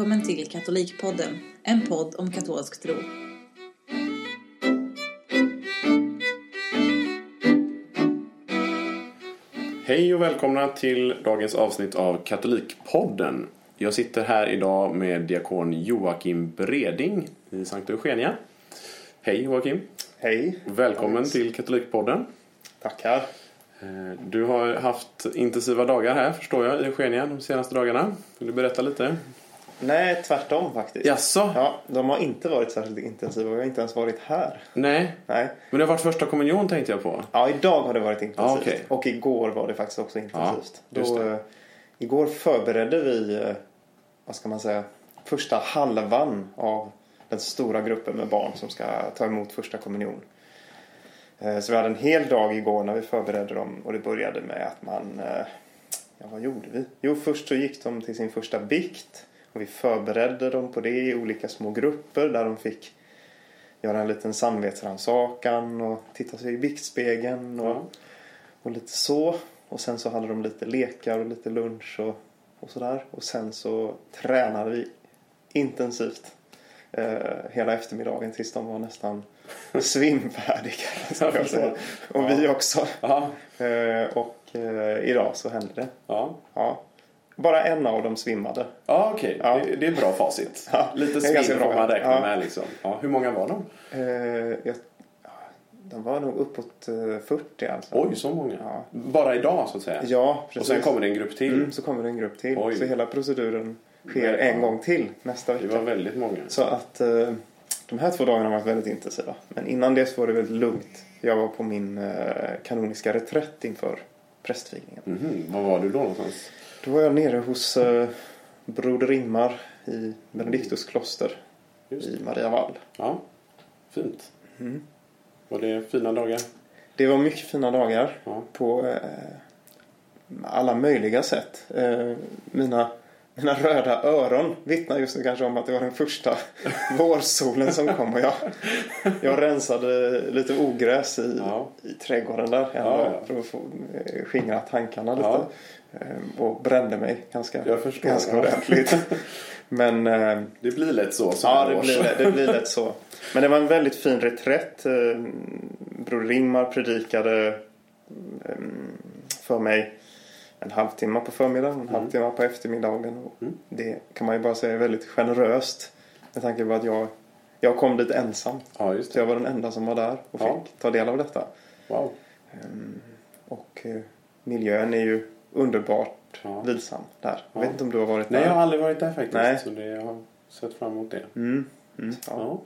Välkommen till Katolikpodden, en podd om katolsk tro. Hej och välkomna till dagens avsnitt av Katolikpodden. Jag sitter här idag med diakon Joakim Breding i Sankta Eugenia. Hej Joakim! Hej! Välkommen till Katolikpodden. Tackar! Eh, Du har haft intensiva dagar här förstår jag i Eugenia de senaste dagarna. Vill du berätta lite? Nej, tvärtom faktiskt. Jaså? Ja, de har inte varit särskilt intensiva jag har inte ens varit här. Nej, Nej. men det har varit första kommunion tänkte jag på. Ja, idag har det varit intensivt. Ja, okej. Och igår var det faktiskt också intensivt. Ja, Då, det. eh, igår förberedde vi, eh, vad ska man säga, första halvan av den stora gruppen med barn som ska ta emot första kommunion. Eh, Så vi hade en hel dag igår när vi förberedde dem och det började med att man, ja vad gjorde vi? Jo, först så gick de till sin första bikt och vi förberedde dem på det i olika små grupper där de fick göra en liten samvetsrannsakan och titta sig i biktspegeln och, Ja. och lite så. Och sen så hade de lite lekar och lite lunch och, och sådär. Och sen så tränade vi intensivt eh, hela eftermiddagen tills de var nästan svimfärdiga. ska jag säga. Och vi också. Ja. Eh, och eh, idag så hände det. Ja, Ja. Bara en av dem svimmade. ja okej. Ja. Det, det är bra facit. Ja, Lite det svinn får man räkna Ja. med liksom. Ja, hur många var de? Eh, jag, ja, de var nog uppåt eh, 40 alltså. Oj, så många. Ja. Bara idag så att säga? Ja, Och precis. sen kommer det en grupp till. Mm, så kommer det en grupp till. Oj. Så hela proceduren sker Ja. en gång till nästa Det vecka. var väldigt många. Så att eh, de här två dagarna har varit väldigt intensiva. Men innan det så var det väldigt lugnt. Jag var på min eh, kanoniska reträtt inför prästvigningen. Mhm, Var var du då någonstans? Då var jag nere hos eh, Broder Ingmar i Benediktus kloster i Mariavall. Ja, fint. Mm. Var det fina dagar? Det var mycket fina dagar Ja. på eh, alla möjliga sätt. Eh, mina, mina röda öron vittnar just nu kanske om att det var den första vårsolen som kom. Och jag, jag rensade lite ogräs i, Ja. i trädgården där Ja, för att få eh, skingra tankarna lite. Ja. Eh, och brände mig ganska, ganska ordentligt. Men eh, Det blir lätt så. Ja, det blir, det blir lätt så. Men det var en väldigt fin reträtt. Bror Ingmar predikade mm, för mig en halvtimme på förmiddagen och en Mm. halvtimme på eftermiddagen. Och Mm. Det kan man ju bara säga är väldigt generöst. Med tanke på att jag, jag kom dit ensam. Ja, just Så det. jag var den enda som var där och fick Ja. ta del av detta. Wow. Ehm, och eh, miljön är ju underbart Ja. vilsam där. Jag Ja. vet inte om du har varit Nej, där? jag har aldrig varit där faktiskt. Nej. Så det, jag har sett fram emot det. Mm. Mm. Ja.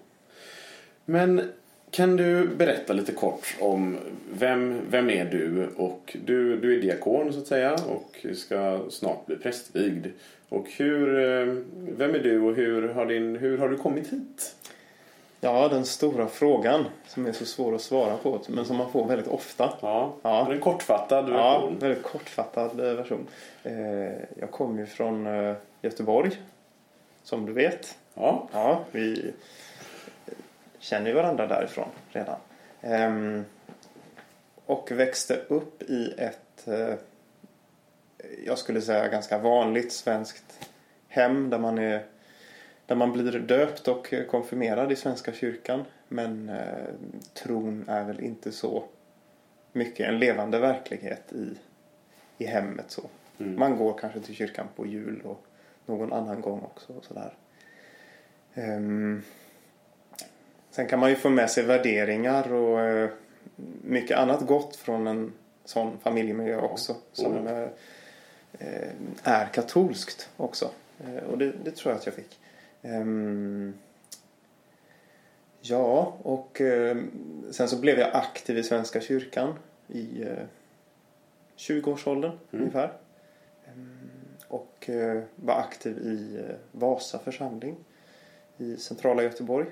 Men kan du berätta lite kort om vem, vem är du? Och du, du är diakon så att säga och ska snart bli prästvigd. Och hur, eh, vem är du och hur har, din, hur har du kommit hit? Ja, den stora frågan som är så svår att svara på men som man får väldigt ofta. Ja, Ja. en kortfattad Ja, version. väldigt kortfattad eh, version. Eh, Jag kommer ju från Göteborg, som du vet. Ja. Ja, vi känner ju varandra därifrån redan. Ehm, Och växte upp i ett, eh, jag skulle säga ganska vanligt svenskt hem där man är där man blir döpt och konfirmerad i Svenska kyrkan. Men eh, tron är väl inte så mycket en levande verklighet i, i hemmet. så. Mm. Man går kanske till kyrkan på jul och någon annan gång också. Och sådär. Ehm, sen kan man ju få med sig värderingar och eh, mycket annat gott från en sån familjemiljö också. Som Ja. eh, eh, är katolskt också. Och det, det tror jag att jag fick. Ehm, ja, och sen så blev jag aktiv i Svenska kyrkan i eh, 20-årsåldern ungefär. Ehm, och var aktiv i Vasa församling i centrala Göteborg.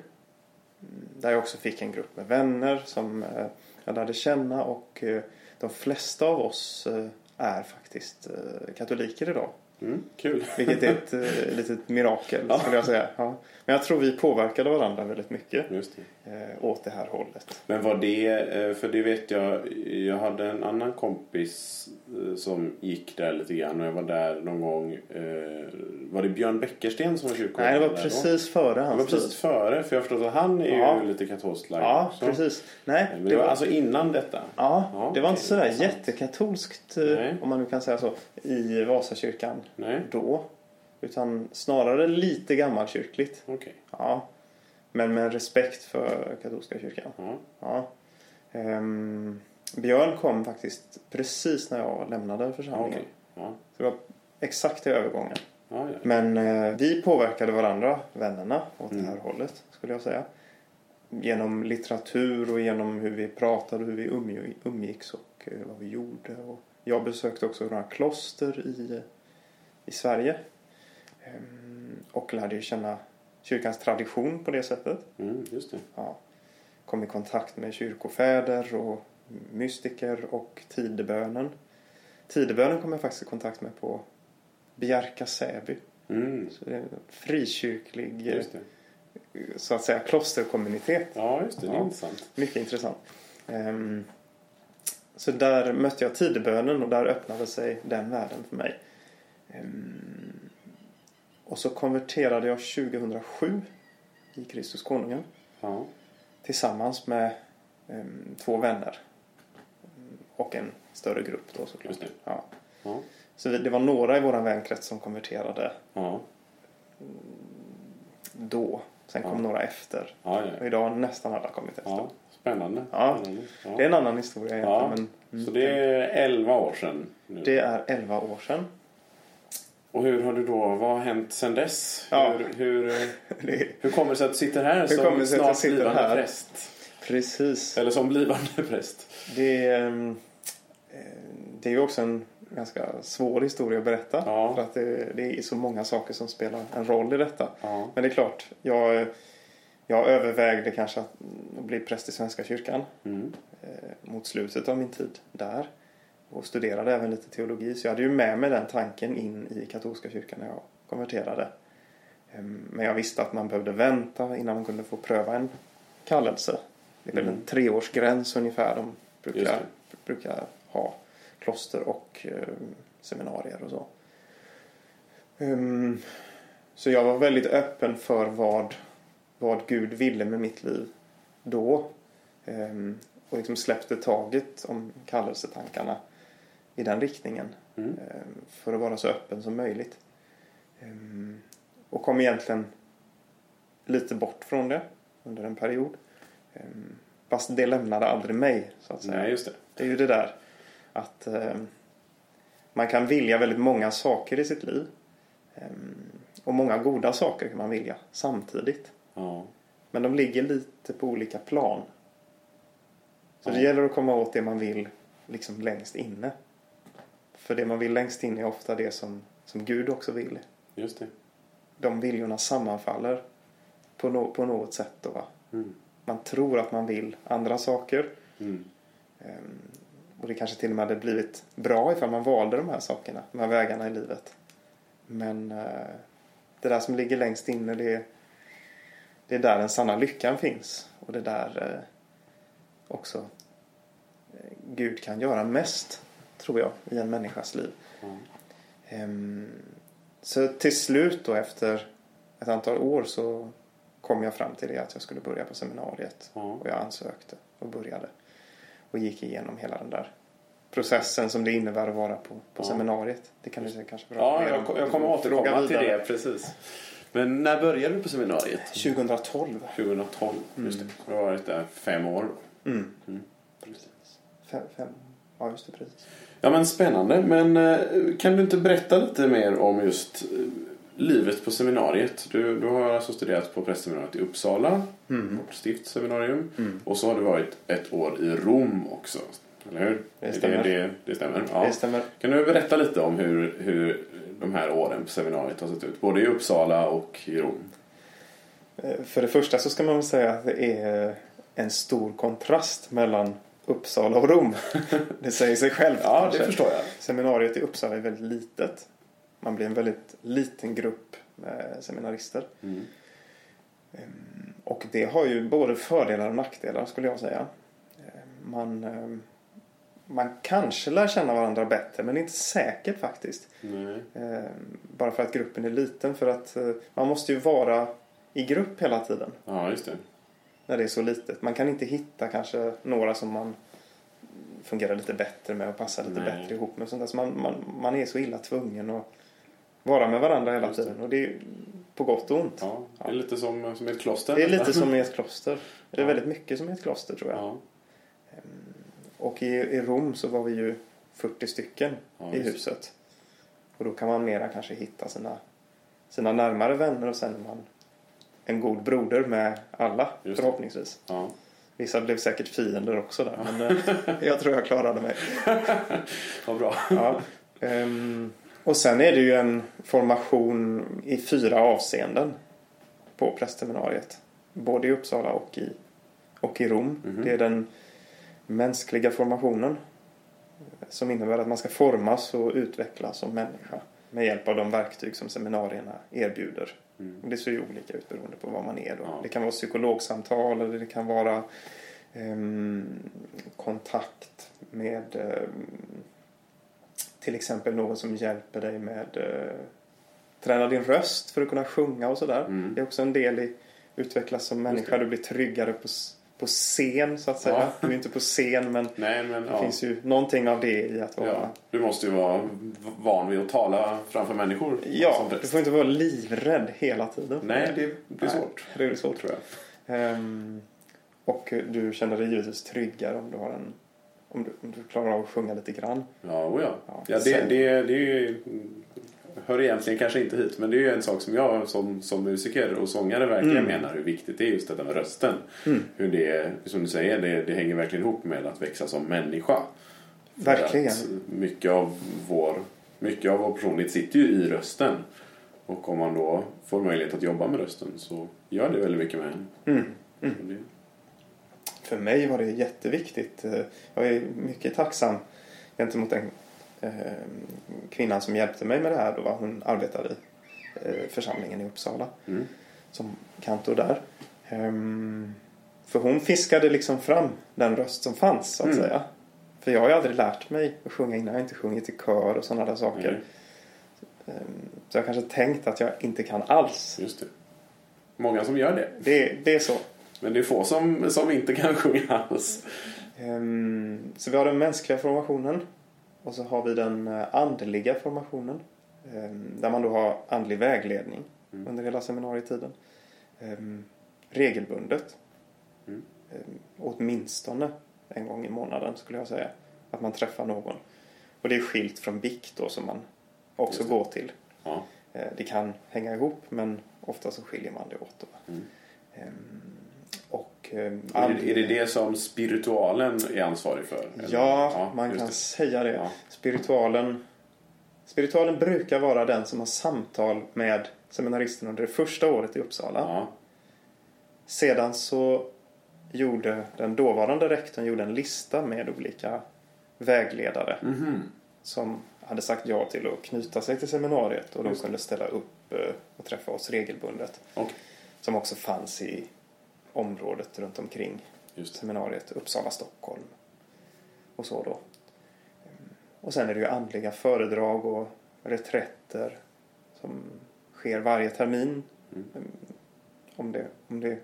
Där jag också fick en grupp med vänner som eh, jag lärde känna och eh, de flesta av oss eh, är faktiskt katoliker idag. Mm, kul. Vilket är ett litet mirakel Ja. skulle jag säga. Ja. Men jag tror vi påverkade varandra väldigt mycket Just det. eh, åt det här hållet. Men var det, eh, för det vet jag, jag hade en annan kompis eh, som gick där lite grann och jag var där någon gång. Var det Björn Beckersten som var kyrkoherde? Nej, det var där då? precis före Det var hans precis tid. före, för jag har förstått att han är Ja. ju lite katolskt lagd Ja, också. precis. Nej, Men det var alltså innan detta? Ja, Ja, det var inte sådär jättekatolskt, Nej. om man nu kan säga så, i Vasakyrkan Nej, då. Utan snarare lite gammalkyrkligt. okej. Ja. Men med respekt för katolska kyrkan. Ja. Ja. Ehm, Björn kom faktiskt precis när jag lämnade församlingen. okej. Ja. Så det var exakt i övergången. Ja, ja. Men eh, vi påverkade varandra, vännerna, åt det här Mm. hållet skulle jag säga. Genom litteratur och genom hur vi pratade hur vi umg- umgicks och eh, vad vi gjorde. Och jag besökte också några kloster i, i Sverige. Ehm, och lärde ju känna kyrkans tradition på det sättet. Mm, just det. Ja. Kom i kontakt med kyrkofäder och mystiker och tidebönen. Tidebönen kom jag faktiskt i kontakt med på Bjärka Säby. Mm, Så det är en frikyrklig, eh, så att säga, klosterkommunitet. Ja, just det. Det är intressant. Mycket intressant. Ehm, så där mötte jag tidebönen och där öppnade sig den världen för mig. Ehm, och så konverterade jag 2007 i Kristus Konungen Ja. tillsammans med ehm, två vänner. Och en större grupp då såklart. Ja. Ja. Så det var några i vår vänkrets som konverterade Ja. då. Sen kom några efter. Och idag har nästan alla kommit efter. Spännande. Ja. Det är en annan historia egentligen. Men, mm, Så det är 11 år sedan nu. det är 11 år sedan. Och hur har du då, vad har hänt sedan dess? Ja. Hur, hur, hur kommer det sig att du sitter här Hur som snart blivande här? präst? precis. Eller som blivande präst? Det är, ehm, eh, det är ju också en ganska svår historia att berätta. Ja. För att det, det är så många saker som spelar en roll i detta. Ja. Men det är klart, jag, jag övervägde kanske att att bli präst i Svenska kyrkan Mm. eh, mot slutet av min tid där. Och studerade även lite teologi. Så jag hade ju med mig den tanken in i katolska kyrkan när jag konverterade. Ehm, Men jag visste att man behövde vänta innan man kunde få pröva en kallelse. Det är väl Mm. en treårsgräns ungefär de brukar, brukar ha. Kloster och eh, seminarier och så. Ehm, Så jag var väldigt öppen för vad, vad Gud ville med mitt liv då. Ehm, Och liksom släppte taget om kallelsetankarna i den riktningen. Mm. Ehm, För att vara så öppen som möjligt. Ehm, Och kom egentligen lite bort från det under en period. Ehm, Fast det lämnade aldrig mig så att säga. Nej, just det. Det är ju det där att man kan vilja väldigt många saker i sitt liv. Och många goda saker kan man vilja samtidigt. Ja. Men de ligger lite på olika plan. Så Ja. det gäller att komma åt det man vill liksom längst inne. För det man vill längst inne är ofta det som, som Gud också vill. Just det. De viljorna sammanfaller på, no, på något sätt. Då, va? Mm. Man tror att man vill andra saker. Mm. Ehm, Och det kanske till och med hade blivit bra ifall man valde de här sakerna, de här vägarna i livet. Men eh, det där som ligger längst inne, det är, det är där den sanna lyckan finns. Och det är där eh, också eh, Gud kan göra mest, tror jag, i en människas liv. Ja. Ehm, Så till slut då efter ett antal år så kom jag fram till det att jag skulle börja på seminariet. Ja. Och jag ansökte och började. Och gick igenom hela den där processen som det innebär att vara på, på Ja. seminariet. Det kan du kanske prata Ja, jag, jag kommer återkomma till vidare. det. Precis. Men när började du på seminariet? 2012. 2012. Just det. Du har varit där fem år. Mm. Precis. Fem, fem. Ja, just det. Precis. Ja men spännande. Men eh, kan du inte berätta lite mer om just eh, livet på seminariet? Du, du har alltså studerat på prästseminariet i Uppsala, Mm. vårt stiftsseminarium. Mm. Och så har du varit ett år i Rom också. Eller hur? Det stämmer. Det, det, det stämmer. Ja. Det stämmer. Kan du berätta lite om hur, hur de här åren på seminariet har sett ut? Både i Uppsala och i Rom. Eh, För det första så ska man väl säga att det är en stor kontrast mellan Uppsala och Rom. Det säger sig självt. Ja, kanske. det förstår jag. Seminariet i Uppsala är väldigt litet. Man blir en väldigt liten grupp med seminarister. Mm. Ehm, Och det har ju både fördelar och nackdelar skulle jag säga. Ehm, Man, ehm, man kanske lär känna varandra bättre men det är inte säkert faktiskt. Eh, bara för att gruppen är liten. För att eh, man måste ju vara i grupp hela tiden Ja, just det. När det är så litet. Man kan inte hitta kanske några som man fungerar lite bättre med och passar lite Nej. bättre ihop med. Sånt där. Så man, man, man är så illa tvungen att vara med varandra hela tiden. Och det är på gott och ont. Ja, det är lite som, som ett kloster. Det är lite som i ett kloster. Det är Ja. väldigt mycket som i ett kloster tror jag. Ja, Och i, i Rom så var vi ju 40 stycken Ja, i huset. Och då kan man mera kanske hitta sina, sina närmare vänner och sen är man en god broder med alla Just förhoppningsvis. ja. Vissa blev säkert fiender också där men eh, jag tror jag klarade mig. Vad bra. Ja. Ehm, och sen är det ju en formation i fyra avseenden på prästseminariet. Både i Uppsala och i, och i Rom. Mhm. Det är den mänskliga formationen som innebär att man ska formas och utvecklas som människa med hjälp av de verktyg som seminarierna erbjuder. Mm. Och Det ser ju olika ut beroende på vad man är då. Ja. Det kan vara psykologsamtal eller det kan vara ehm, kontakt med ehm, till exempel någon som hjälper dig med eh, träna din röst för att kunna sjunga och sådär. Mm. Det är också en del i utvecklas som människa. Du blir tryggare på, på scen så att säga. Ja. Du är inte på scen men Nej, men det ja. finns ju någonting av det i att vara ja. Du måste ju vara van vid att tala framför människor. Ja, du får inte vara livrädd hela tiden. Nej, det blir Nej, svårt. Det är svårt. Tror jag. Ehm, och du känner dig givetvis tryggare om du har en om du, om du klarar av att sjunga lite grann. Ja, oh ja. Ja, ja det, sen- det, det är ju, hör egentligen kanske inte hit, men det är ju en sak som jag som, som musiker och sångare verkligen Mm. menar hur viktigt det är just detta med rösten. Hur det, som du säger, det, det hänger verkligen ihop med att växa som människa. För Verkligen. mycket av vår, mycket av vår personlighet sitter ju i rösten. Och om man då får möjlighet att jobba med rösten så gör det väldigt mycket med en. Mm. Det- För mig var det jätteviktigt. Jag är mycket tacksam gentemot den kvinnan som hjälpte mig med det här. Då var hon arbetade i eh, församlingen i Uppsala Mm. som kantor där. Ehm, För hon fiskade liksom fram den röst som fanns så att Mm. säga. För jag har ju aldrig lärt mig att sjunga innan. Jag har inte sjungit i kör och sådana där saker. Ehm, Så jag kanske tänkt att jag inte kan alls. just det. Många som gör det. Det, det är så. Men det är få som, som inte kan sjunga alls. Ehm, Så vi har den mänskliga formationen. Och så har vi den eh, andliga formationen. ehm, Där man då har andlig vägledning Mm. under hela seminarietiden. Ehm, Regelbundet. Mm. Ehm, Åtminstone en gång i månaden skulle jag säga. Att man träffar någon. Och det är skilt från bikt då som man också går till. Ja. Eh, Det kan hänga ihop men ofta så skiljer man det åt. Då. Mm. Ehm, Är det, är det det som spiritualen är ansvarig för? eller? Ja, man kan det. säga det. Ja. Spiritualen, spiritualen brukar vara den som har samtal med seminaristen under det första året i Uppsala. Ja. Sedan så gjorde den dåvarande rektorn gjorde en lista med olika vägledare Mhm. som hade sagt ja till att knyta sig till seminariet och de kunde ställa upp eh, och träffa oss regelbundet. Och, Som också fanns i området runt omkring just seminariet Uppsala, Stockholm och så då. Mm. Och sen är det ju andliga föredrag och reträtter som sker varje termin. Mm. Mm, Om det, om det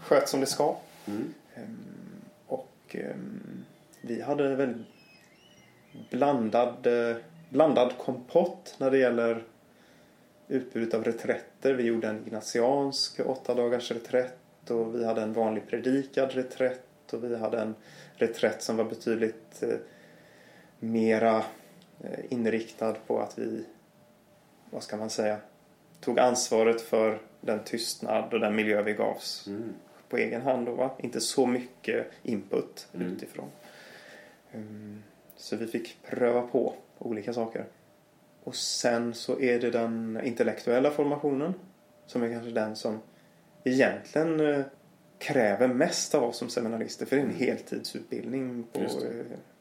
sköts som det ska. Mm. Ehm, Och ehm, vi hade väl blandad, eh, blandad kompott när det gäller utbudet av reträtter. Vi gjorde en ignatiansk åtta dagars reträtt och vi hade en vanlig predikad reträtt och vi hade en reträtt som var betydligt eh, mera eh, inriktad på att vi, vad ska man säga, tog ansvaret för den tystnad och den miljö vi gavs Mm. på egen hand. Då, va? Inte så mycket input Mm. utifrån. Ehm, Så vi fick pröva på olika saker. Och sen så är det den intellektuella formationen som är kanske den som egentligen eh, kräver mest av oss som seminarister för det är en heltidsutbildning på, eh,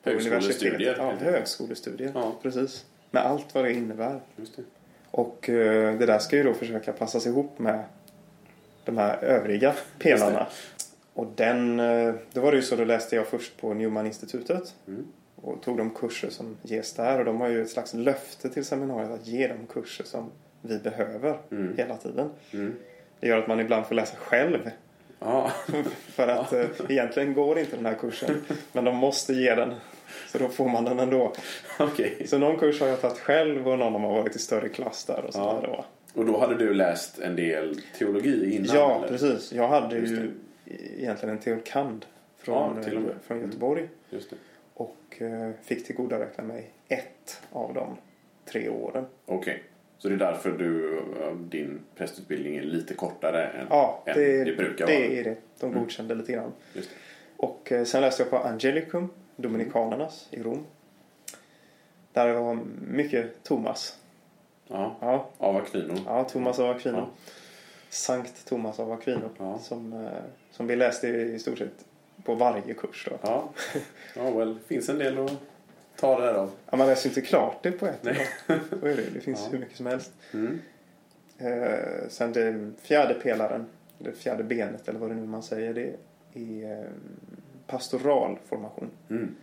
på universitetet. Ja, högskolestudier. Ja. Precis. Med allt vad det innebär. Det. Och eh, det där ska ju då försöka passas ihop med de här övriga pelarna. Och den, då var det ju så, då läste jag först på Newman-institutet. Mm. Och tog de kurser som ges där. Och de har ju ett slags löfte till seminariet att ge de kurser som vi behöver Mm. hela tiden. Mm. Det gör att man ibland får läsa själv. Ja, För att eh, egentligen går inte den här kursen. Men de måste ge den. Så då får man den ändå. okej. Så någon kurs har jag tagit själv och någon har varit i större klass där och sådär då. Och då hade du läst en del teologi innan? Ja, eller? precis. Jag hade ju egentligen en teolkand från, Ja, eh, från Mm. Göteborg. Just det. Och eh, fick tillgodoräkna mig ett av de tre åren. Okej. Så det är därför du, eh, din prästutbildning är lite kortare än, Ja, än det, det brukar det vara? är det. De godkände lite grann. Det. Och eh, sen läste jag på Angelicum, Dominikanernas i Rom. Där det var mycket Thomas. Ja, Ja, av Aquino. ja Thomas av Aquino. Ja. Sankt Thomas av Aquino. Ja. Som, som vi läste i stort sett på varje kurs då. Ja, ja väl, finns en del att ta där av. Ja, man läser inte klart det på ett är det. Det finns Ja. hur mycket som helst. Mm. Eh, sen den fjärde pelaren, det fjärde benet eller vad det nu man säger, det är eh, pastoral formation. Mm.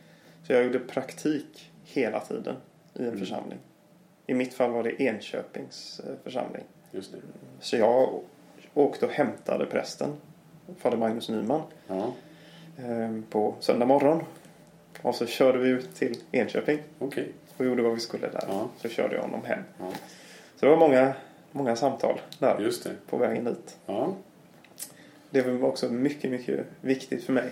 Så jag gjorde praktik hela tiden i en Mm. församling. I mitt fall var det Enköpings eh, församling. Just det. Så jag åkte och hämtade prästen, fader Magnus Nyman, Ja, på söndag morgon. Och så körde vi ut till Enköping okej. och gjorde vad vi skulle där. Ja. Så körde jag honom hem. Ja, Så det var många, många samtal där på vägen dit. Ja, Det var också mycket, mycket viktigt för mig.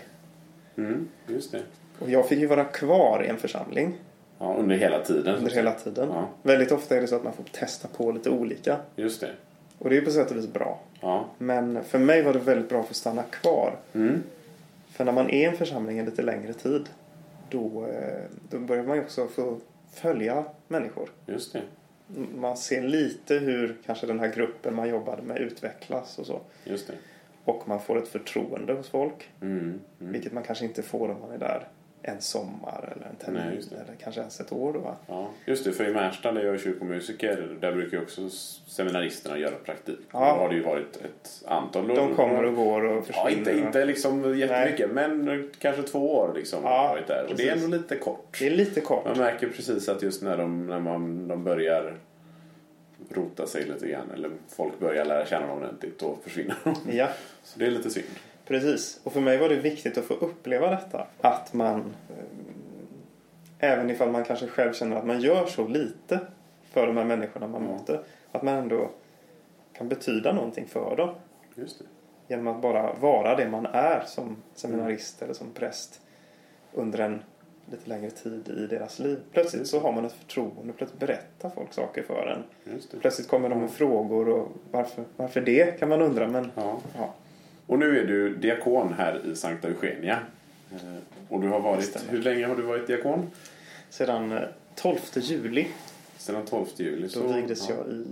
mm, just det. Och jag fick ju vara kvar i en församling Ja, under hela tiden. under hela tiden. Ja. Väldigt ofta är det så att man får testa på lite olika. Just det. Och det är på sätt och vis bra. Ja. Men för mig var det väldigt bra att få stanna kvar. Mm. För när man är i en församling en lite längre tid då, eh, då börjar man ju också få följa människor. Just det. Man ser lite hur kanske den här gruppen man jobbade med utvecklas och så. Just det. Och man får ett förtroende hos folk. Mm. Mm. Vilket man kanske inte får om man är där en sommar eller en Nej, termin det. eller kanske ens ett år. Då, va? Ja, just det. För i Märsta där jag är kyrkomusiker, där brukar ju också seminaristerna göra praktik. Ja. Då har det ju varit ett antal De kommer och går och Ja, försvinner. inte, inte liksom jättemycket, men kanske två år liksom Ja, har varit där. Och det är precis. ändå lite kort. Det är lite kort. Man märker precis att just när de, när man, de börjar rota sig lite grann, eller folk börjar lära känna dem ordentligt, då försvinner de. Ja, Så det är lite synd. Precis. Och för mig var det viktigt att få uppleva detta. Att man, eh, även ifall man kanske själv känner att man gör så lite för de här människorna man Ja. möter, att man ändå kan betyda någonting för dem. Just det. Genom att bara vara det man är som seminarist eller som präst under en lite längre tid i deras liv. Plötsligt så har man ett förtroende. Plötsligt berättar folk saker för en. Plötsligt kommer de med frågor och varför, varför det kan man undra. Men Ja. ja, Och nu är du diakon här i Sankta Eugenia. Eh, Och du har varit, hur länge har du varit diakon? sedan eh, 12 juli Sedan 12 juli. då vigdes ja, jag i,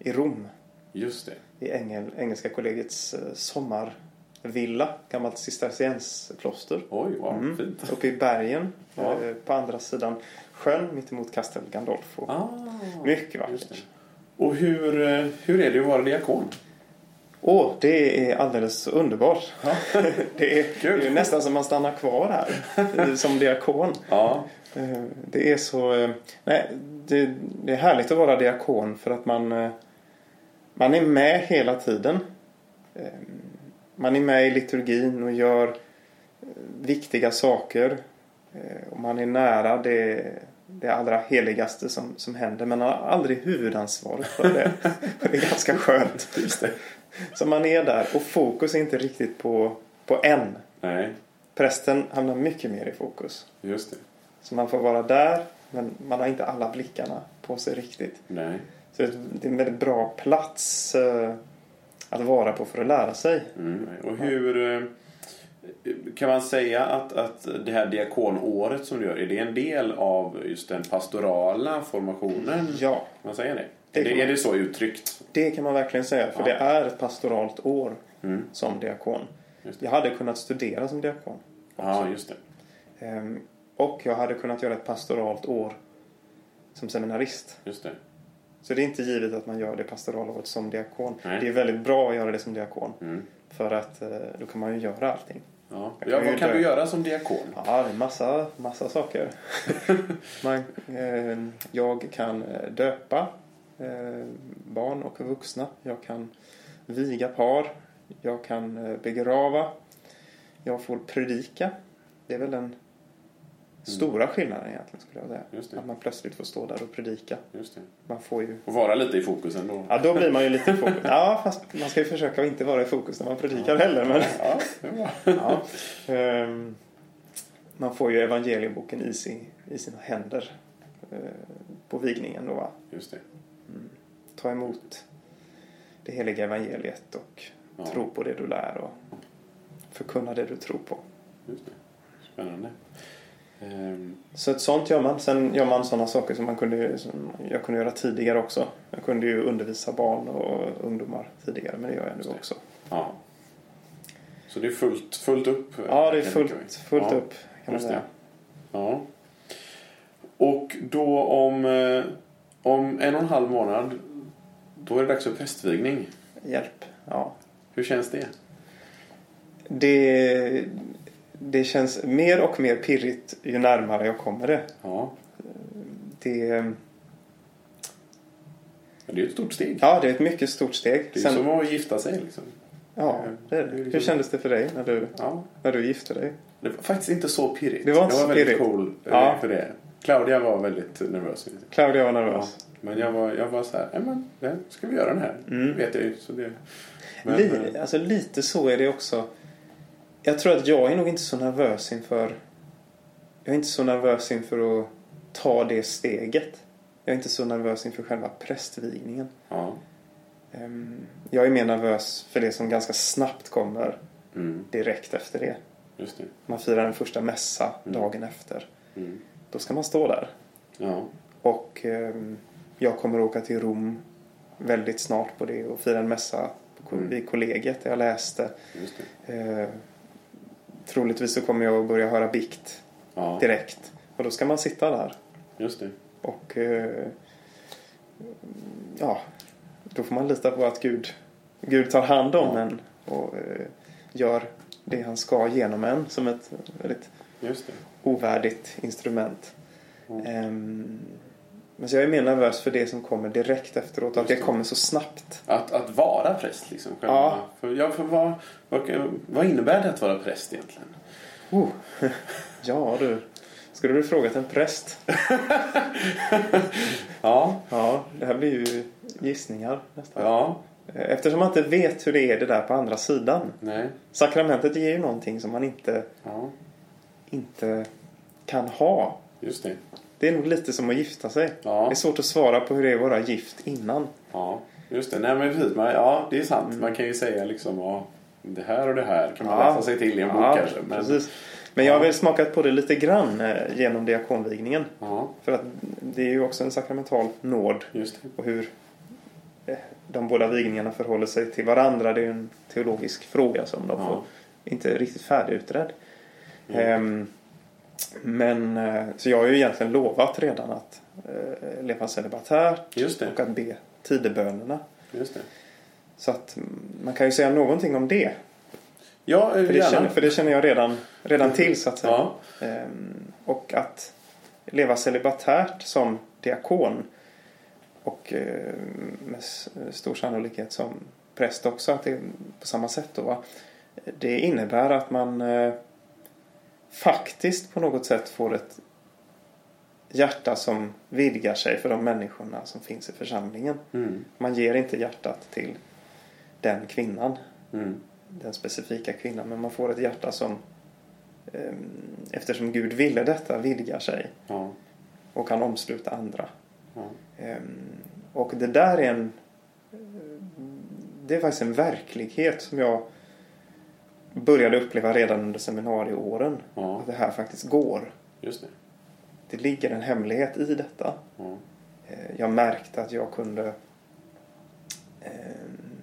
eh, i Rom. Just det. I Engel, Engelska kollegiets eh, sommarvilla. Gammalt cistercienskloster. Oj, wow, Mm. fint. Uppe i bergen. Ja. eh, På andra sidan sjön mittemot Castel Gandolfo. Ah, Mycket vackert. Och hur, eh, hur är det att vara diakon? Åh, det är alldeles underbart. det, är, det är nästan som man stannar kvar här som diakon. Ja, Eh, Det är så... eh, Nej, det, det är härligt att vara diakon för att man, eh, man är med hela tiden. Eh, Man är med i liturgin och gör viktiga saker. Och man är nära det, det allra heligaste som, som händer. Men man har aldrig huvudansvaret för det. det är ganska skönt. just det. Så man är där och fokus är inte riktigt på, på en. Nej, Prästen hamnar mycket mer i fokus. just det. Så man får vara där men man har inte alla blickarna på sig riktigt. Nej. Så det är en väldigt bra plats eh, att vara på för att lära sig. Mm. Och hur... eh, Kan man säga att, att det här diakonåret som du gör, är det en del av just den pastorala formationen? Ja, Kan man säga det? Det är, man- det så uttryckt? det kan man verkligen säga. För Ja. det är ett pastoralt år Mm. som diakon. Jag hade kunnat studera som diakon. Ja, just det. Ehm, Och jag hade kunnat göra ett pastoralt år som seminarist. Just det. Så det är inte givet att man gör det pastoralåret som diakon. Nej. Det är väldigt bra att göra det som diakon. Mm. För att eh, då kan man ju göra allting. Ja. Ja, vad kan dö. du göra som diakon? Ja, det är massa, massa saker. Man, eh, jag kan eh, döpa barn och vuxna. Jag kan viga par. Jag kan eh, begrava. Jag får predika. Det är väl den stora skillnaden egentligen skulle jag säga. Att man plötsligt får stå där och predika. Man får ju... Och vara lite i fokus ändå. Ja, då blir man ju lite i fokus. Ja, fast man ska ju försöka att inte vara i fokus när man predikar heller. Men... Ja. Ja. Ehm, man får ju evangelieboken i, sin, i sina händer eh, på vigningen då va. Just det. Ta emot det heliga evangeliet och Ja. tro på det du lär och förkunna det du tror på. Just det. Spännande. Ehm, Så ett sånt gör man. Sen gör man sådana saker som man kunde, som jag kunde göra tidigare också. Jag kunde ju undervisa barn och ungdomar tidigare men det gör jag nu också. ja. Så det är fullt, fullt upp? Ja, det är fullt, fullt ja. upp kan man säga. Ja. Och då om, eh, om en och en halv månad då är det dags för prästvigning. Hjälp. Ja. Hur känns det? Det, det känns mer och mer pirrigt ju närmare jag kommer det. Ja, Det, det är ett stort steg. ja, det är ett mycket stort steg. Det är Sen, som att gifta sig liksom. ja, det är det. Hur kändes det för dig när du, Ja. när du gifte dig? Det var faktiskt inte så pirrigt. Det var inte så var väldigt pirrigt. cool eh, Ja. för det. Claudia var väldigt nervös. Claudia var Ja. nervös. Men jag var, jag var så här, "Nej, men det ska vi göra den här? Mm. vet jag ju. Så det, men, Li, eh, alltså, lite så är det också. Jag tror att jag är nog inte så nervös inför... Jag är inte så nervös inför att ta det steget. Jag är inte så nervös inför själva prästvigningen. ja. Ehm, Jag är mer nervös för det som ganska snabbt kommer Mm, direkt efter det. just det. Man firar en första mässa Mm. dagen efter. Mm. Då ska man stå där. Ja. Och ehm, jag kommer åka till Rom väldigt snart på det och fira en mässa på, Mm. vid kollegiet där jag läste. Just det. Eh, troligtvis så kommer jag att börja höra bikt Ja, direkt. Och då ska man sitta där. just det. Och eh, ja, då får man lita på att Gud, Gud tar hand om Ja. en och eh, gör det han ska genom en som ett väldigt. Ovärdigt instrument. Mm. Ehm, men så jag är mer nervös för det som kommer direkt efteråt. Att det. kommer så snabbt. Att, att vara präst liksom. Själva. Ja. För, ja, för vad, vad, vad innebär det att vara präst egentligen? Oh. ja du, skulle du frågat en präst? Ja. Ja, det här blir ju gissningar nästan. Ja. Eftersom man inte vet hur det är det där på andra sidan. Nej. Sakramentet ger ju någonting som man inte, Ja. Inte kan ha. Just det. Det är nog lite som att gifta sig. Ja. Det är svårt att svara på hur det är att vara gift innan. Ja. Just det. Nej men precis. Man, ja, det är sant. Mm. Man kan ju säga liksom ja, det här och det här kan man Ja. läsa sig till i en bok Ja, kanske. Men, precis. Men jag har väl smakat på det lite grann eh, genom diakonvigningen. För att det är ju också en sakramental nåd. just det. Och hur eh, de båda vigningarna förhåller sig till varandra. Det är ju en teologisk fråga som de får inte riktigt färdigutredd. Mm. Ehm, men eh, så jag har ju egentligen lovat redan att eh, leva celibatärt och att be tidebönerna. Just det. Så att man kan ju säga någonting om det. Ja, För det, känner, för det känner jag redan, redan till så att säga. Ja. Ehm, och att leva celibatärt som diakon och eh, med stor sannolikhet som präst också, att det är på samma sätt då. Va? Det innebär att man eh, faktiskt på något sätt får ett hjärta som vidgar sig för de människorna som finns i församlingen. Mm. Man ger inte hjärtat till den kvinnan Mm. den specifika kvinnan. Men man får ett hjärta som ehm, eftersom Gud ville detta vidgar sig Ja. och kan omsluta andra. Ja. Ehm, och det där är en det är faktiskt en verklighet som jag började uppleva redan under seminarieåren. Ja. Att det här faktiskt går. Just det. Det ligger en hemlighet i detta. Ja. Eh, Jag märkte att jag kunde ehm,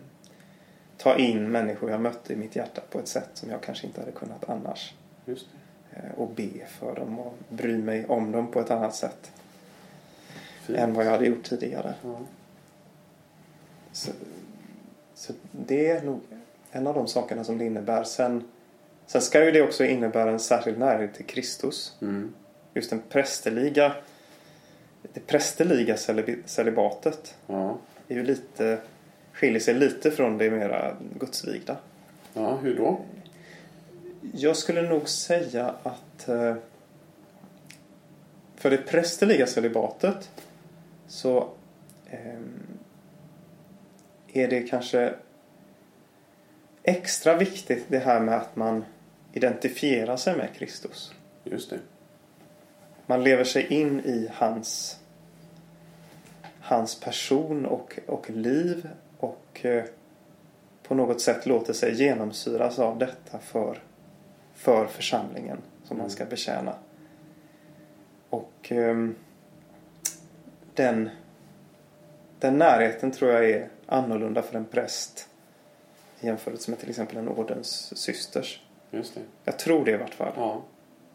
ta in människor jag mötte i mitt hjärta på ett sätt som jag kanske inte hade kunnat annars. Just det. Eh, Och be för dem och bry mig om dem på ett annat sätt Fint. än vad jag hade gjort tidigare. Ja. Så, så det är nog en av de sakerna som det innebär. Sen, sen ska ju det också innebära en särskild närhet till Kristus. Mm. Just den prästerliga det prästerliga celib- celibatet Ja. är ju lite, skiljer sig lite från det mera gudsvigda. ja, hur då? Jag skulle nog säga att eh, för det prästerliga celibatet så ehm, är det kanske extra viktigt det här med att man identifierar sig med Kristus. Just det. Man lever sig in i hans, hans person och, och liv och eh, på något sätt låter sig genomsyras av detta för, för församlingen som man ska betjäna. Och ehm, den, den närheten tror jag är annorlunda för en präst i jämförelse med till exempel en ordens systers. Just det. Jag tror det i vart fall. Ja.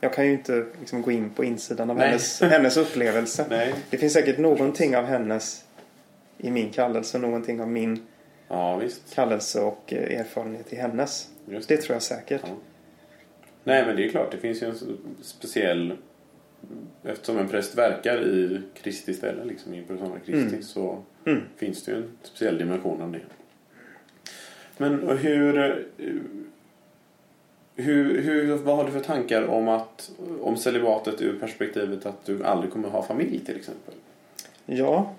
Jag kan ju inte liksom gå in på insidan av Nej. hennes, hennes upplevelse. Nej. Det finns säkert någonting av hennes i min kallelse, någonting av min Ja, visst. kallelse och eh, erfarenhet i hennes. Just Det tror jag säkert. Ja. Nej, men det är klart. Det finns ju en speciell... Eftersom en präst verkar i Kristi ställe, liksom i persona Kristi, Mm. så Mm. finns det ju en speciell dimension av det. Men hur, eh, hur, hur... Vad har du för tankar om, att, om celibatet ur perspektivet att du aldrig kommer ha familj, till exempel? Ja.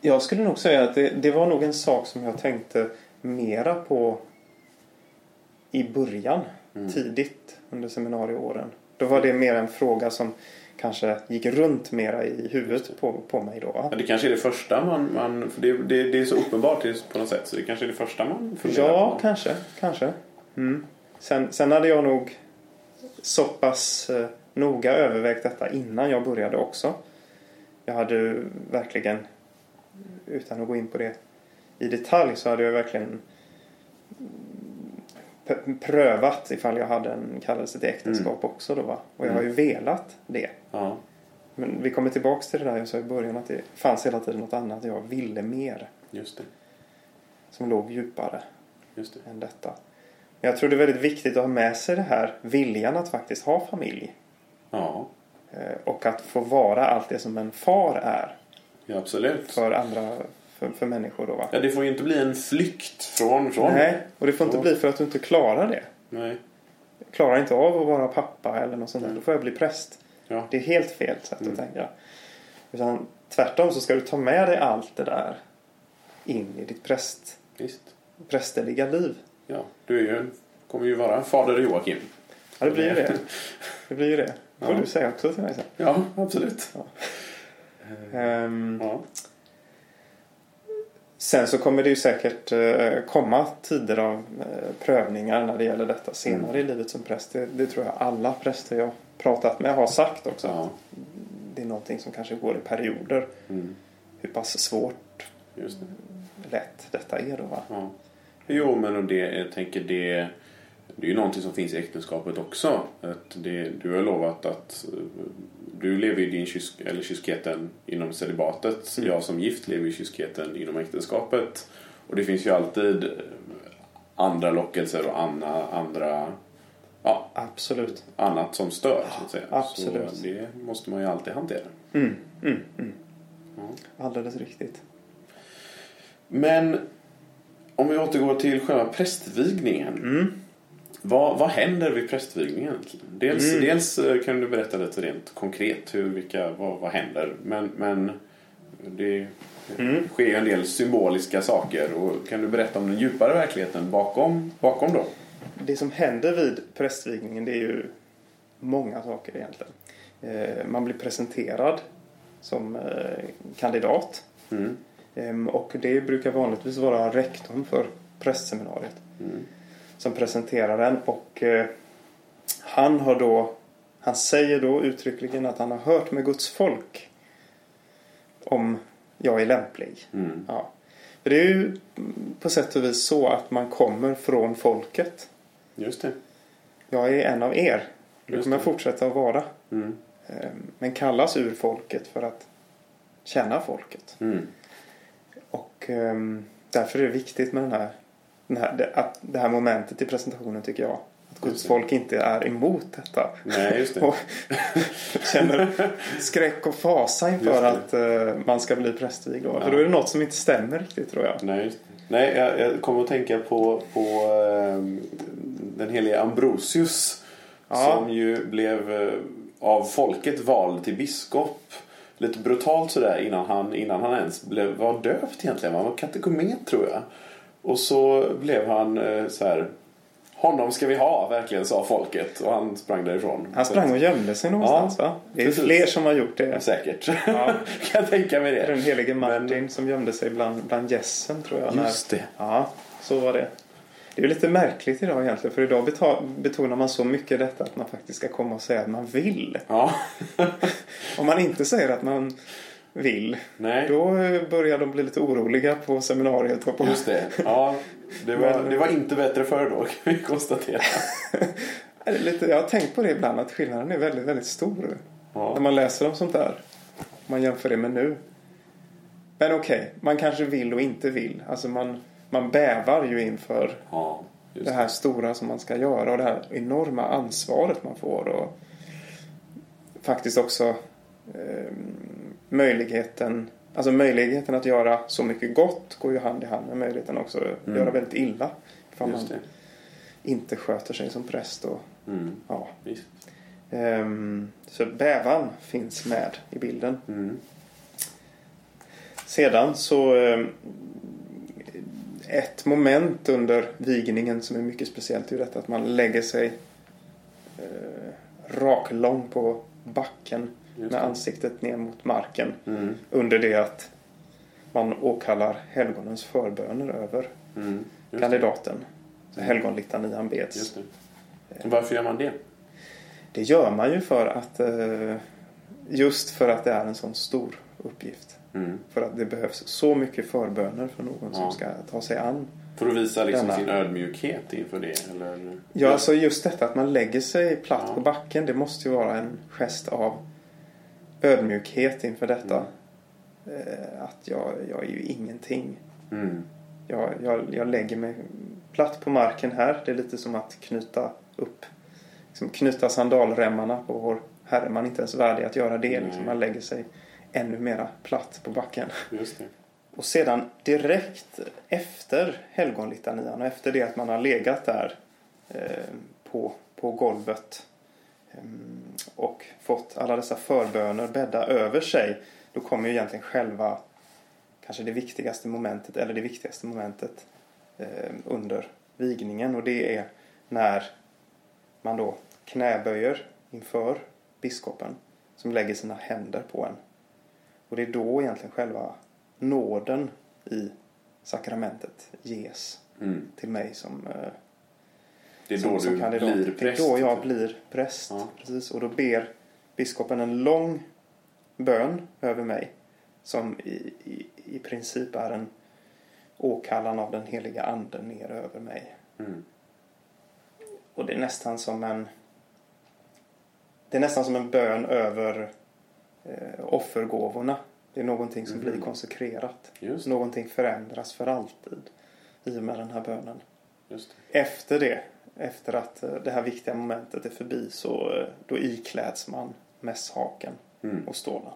Jag skulle nog säga att det, det var nog en sak som jag tänkte mera på i början, Mm. tidigt under seminarieåren. Då var det mer en fråga som kanske gick runt mera i huvudet på, på mig då. Va? Ja, det kanske är det första man... man för det, det, det är så uppenbart på något sätt, så det kanske är det första man funderar Ja, på. kanske. kanske. Mm. Sen, sen hade jag nog så pass eh, noga övervägt detta innan jag började också. Jag hade verkligen, utan att gå in på det i detalj, så hade jag verkligen prövat ifall jag hade en kallelse till äktenskap också då va. Och jag har ju velat det. Ja, Men vi kommer tillbaks till det där jag sa i början att det fanns hela tiden något annat jag ville mer. just det. Som låg djupare. Just det. än detta. Men jag tror det är väldigt viktigt att ha med sig det här viljan att faktiskt ha familj. Ja, Eh, Och att få vara allt det som en far är ja absolut. för andra, för, för människor då va. Ja, det får ju inte bli en flykt från... från Nej, och det får inte Så. bli för att du inte klarar det. Nej. Klarar inte av att vara pappa eller något sånt där, då får jag bli präst. Ja. Det är helt fel sätt Mm. att tänka. Utan tvärtom så ska du ta med dig allt det där in i ditt präst, Visst. prästerliga liv. Ja, du är ju, kommer ju vara fader Joakim. Ja, det blir ju det. Det blir ju det. Får Ja. du säga också till mig sen. Ja, absolut. Ehm, Ja. Sen så kommer det ju säkert eh, komma tider av eh, prövningar när det gäller detta senare i livet som präst. Det, det tror jag alla präster jag pratat med har sagt också. ja. Det är någonting som kanske går i perioder. Mm. Hur pass svårt, Just det. lätt detta är då va? Ja. Jo, men och det, jag tänker det... Det är ju någonting som finns i äktenskapet också. Att det, du har lovat att eh, du lever i din kysk, eller kyskheten inom celibatet. Mm. Jag som gift lever i kyskheten inom äktenskapet. Och det finns ju alltid eh, andra lockelser och andra, andra ja, Absolut. annat som stör. Så att säga. absolut. Så det måste man ju alltid hantera. Mm, mm, mm. Ja. Alldeles riktigt. Men om vi återgår till själva prästvigningen. Mm. Vad, vad händer vid prästvigningen? Dels, Mm. dels eh, kan du berätta lite rent konkret hur, vilka, vad, vad händer. Men, men det Mm. sker ju en del symboliska saker. Och kan du berätta om den djupare verkligheten bakom, bakom då? Det som händer vid prästvigningen det är ju många saker egentligen. Eh, man blir presenterad som eh, kandidat. Mm. Ehm, Och det brukar vanligtvis vara rektorn för prästseminariet Mm. Som presenterar den. Och eh, han har då, han säger då uttryckligen att han har hört med Guds folk om jag är lämplig. Mm. Ja. För det är ju på sätt och vis så att man kommer från folket. Just det. Jag är en av er. Just kommer fortsätta att vara. Mm. Ehm, Men kallas ur folket för att tjäna folket. Mm. Och ehm, därför är det viktigt med den här, här, det, att, det här momentet i presentationen tycker jag. Att Guds folk inte är emot detta. Nej, just det. Och känner skräck och fasa inför att eh, man ska bli prästvigd. Ja. För då är det något som inte stämmer riktigt tror jag. Nej. Nej jag, jag kommer att tänka på, på ehm, den helige Ambrosius. Ja. Som ju blev eh, av folket vald till biskop. Lite brutalt sådär innan han, innan han ens blev, var döpt egentligen. Han var katekumen tror jag. Och så blev han eh, så här. Honom ska vi ha, verkligen sa folket. Och han sprang därifrån. Han sprang och gömde sig någonstans va? Det är precis. fler som har gjort det. Säkert. Ja. kan jag tänka mig Det den helige Martin som gömde sig bland, bland gässen tror jag. Just det. Ja, så var det. Det är lite märkligt idag egentligen för idag betonar man så mycket detta att man faktiskt ska komma och säga att man vill. Ja. Om man inte säger att man vill Nej. då börjar de bli lite oroliga på seminariet. På... Just det. Ja, det var, det var inte bättre förr då kan vi konstatera. Lite, jag har tänkt på det ibland att skillnaden är väldigt, väldigt stor. När Ja. man läser om sånt där. Man jämför det med nu. Men okej, man kanske vill och inte vill. Alltså man, man bävar ju inför Ja, det här stora som man ska göra och det här enorma ansvaret man får. Och faktiskt också eh, möjligheten Alltså möjligheten att göra så mycket gott går ju hand i hand med möjligheten också att Mm. göra väldigt illa. Ifall man inte sköter sig som präst. Och, Mm, ja. Ehm, så bävan finns med i bilden. Mm. Sedan så ehm, ett moment under vigningen som är mycket speciellt är ju detta att man lägger sig eh, raklång på backen med ansiktet ner mot marken Mm. under det att man åkallar helgonens förböner över Mm. Kandidaten. Så helgonlitanian beds. Varför gör man det? Det gör man ju för att eh, just för att det är en sån stor uppgift. Mm. För att det behövs så mycket förböner för någon som Ja. ska ta sig an. För att visa liksom Denna. sin ödmjukhet inför det? Eller? Ja, alltså just detta att man lägger sig platt Ja. på backen. Det måste ju vara en gest av ödmjukhet inför detta. Eh, att jag, jag är ju ingenting. Mm. Jag, jag, jag lägger mig platt på marken här. Det är lite som att knyta upp liksom knyta sandalremmarna på vår Herre. Man är inte ens värdig att göra det. Liksom. Man lägger sig ännu mera platt på backen. Och sedan direkt efter helgonlitanian och efter det att man har legat där eh, på, på golvet och fått alla dessa förböner bädda över sig. Då kommer ju egentligen själva kanske det viktigaste momentet eller det viktigaste momentet eh, under vigningen och det är när man då knäböjer inför biskopen som lägger sina händer på en. Och det är då egentligen själva nåden i sakramentet ges Mm. till mig som, eh, Det är då som du blir präst? Det är då jag typ. blir präst. Ja. Precis. Och då ber biskopen en lång bön över mig som i, i, i princip är en åkallan av den heliga anden ner över mig. Mm. Och det är nästan som en det är nästan som en bön över eh, offergåvorna. Det är någonting som Mhm. blir konsekrerat. Just, Någonting förändras för alltid i och med den här bönen. det. Efter det, efter att eh, det här viktiga momentet är förbi så eh, då ikläds man mässhaken Mm. och stålen.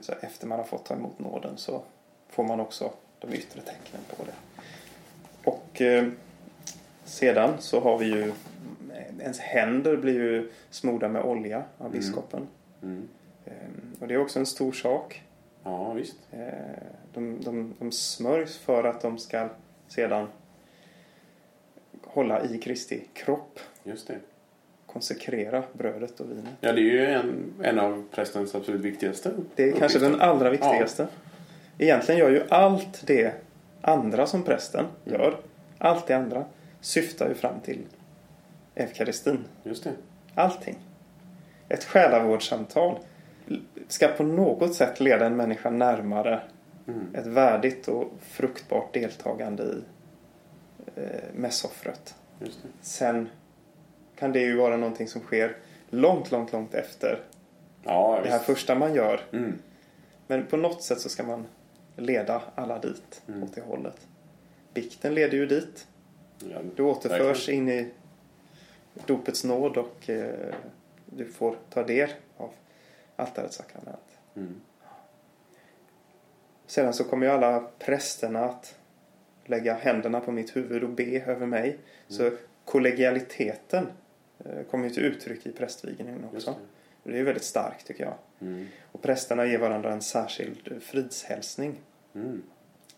Så efter man har fått ta emot nåden så får man också de yttre tecknen på det. Och eh, sedan så har vi ju ens händer blir ju smorda med olja av Mm. biskopen. Mm. Eh, och det är också en stor sak. Ja, visst. Eh, de, de, de smörjs för att de ska sedan hålla i Kristi kropp. Just det. Konsekrera brödet och vinet. Ja, det är ju en, en av prästens absolut viktigaste Det är kanske den uppgifter. allra viktigaste. Egentligen gör ju allt det andra som prästen gör, allt det andra syftar ju fram till eukaristin. Just det. Allting. Ett själavårdssamtal ska på något sätt leda en människa närmare Mm. ett värdigt och fruktbart deltagande i mässoffret. Just det. Sen kan det ju vara någonting som sker långt, långt, långt efter Ja, det här första man gör. Mm. Men på något sätt så ska man leda alla dit, Mm. åt det hållet. Bikten leder ju dit. Ja, Du återförs verkligen. in i dopets nåd och eh, du får ta del av altarets sakrament. Mm. Sedan så kommer ju alla prästerna att lägga händerna på mitt huvud och be över mig. Så kollegialiteten eh, kommer ju till uttryck i prästvigningen Just också. det. Det är väldigt starkt tycker jag. Mm. Och prästerna ger varandra en särskild eh, fridshälsning. Mm.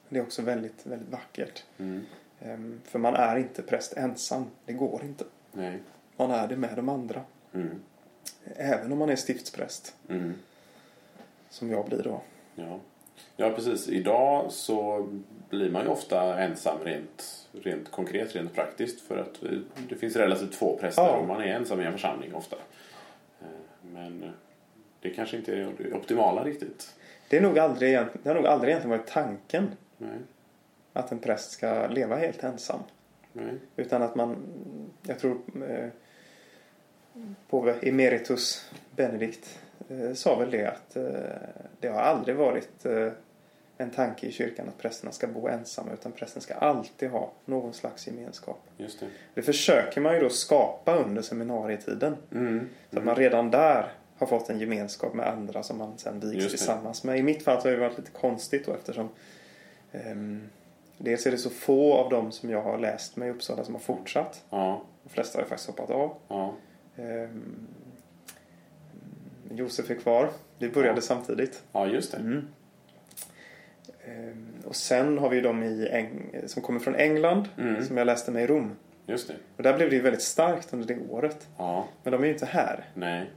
Det är också väldigt, väldigt vackert. Mm. Ehm, För man är inte präst ensam. Det går inte. Nej. Man är det med de andra. Mm. Även om man är stiftspräst. Mm. Som jag blir då. Ja. Ja, precis. Idag så blir man ju ofta ensam rent, rent konkret, rent praktiskt. För att vi- det finns relativt få präster Ja. och man är ensam i en församling ofta. Eh, Men eh, det kanske inte är det optimala riktigt. Det, är nog aldrig, det har nog aldrig egentligen varit tanken Nej. att en präst ska leva helt ensam. Nej. Utan att man, jag tror eh, påve emeritus Benedikt eh, sa väl det att eh, det har aldrig varit eh, en tanke i kyrkan att prästerna ska bo ensamma utan prästen ska alltid ha någon slags gemenskap. Just det. Det försöker man ju då skapa under seminarietiden. Mm. Så att man redan där har fått en gemenskap med andra som man sen vigs tillsammans med. I mitt fall så har det varit lite konstigt då eftersom ehm, dels är det så få av dem som jag har läst med i Uppsala som har fortsatt. Ja. De flesta har ju faktiskt hoppat av. Ja. Ehm, Josef är kvar. Vi började Ja. samtidigt. ja, just det. Mm. Ehm, och sen har vi de i Eng- som kommer från England Mm. som jag läste med i Rom. Just det. Och där blev det ju väldigt starkt under det året. Ja. Men de är ju inte här. Nej.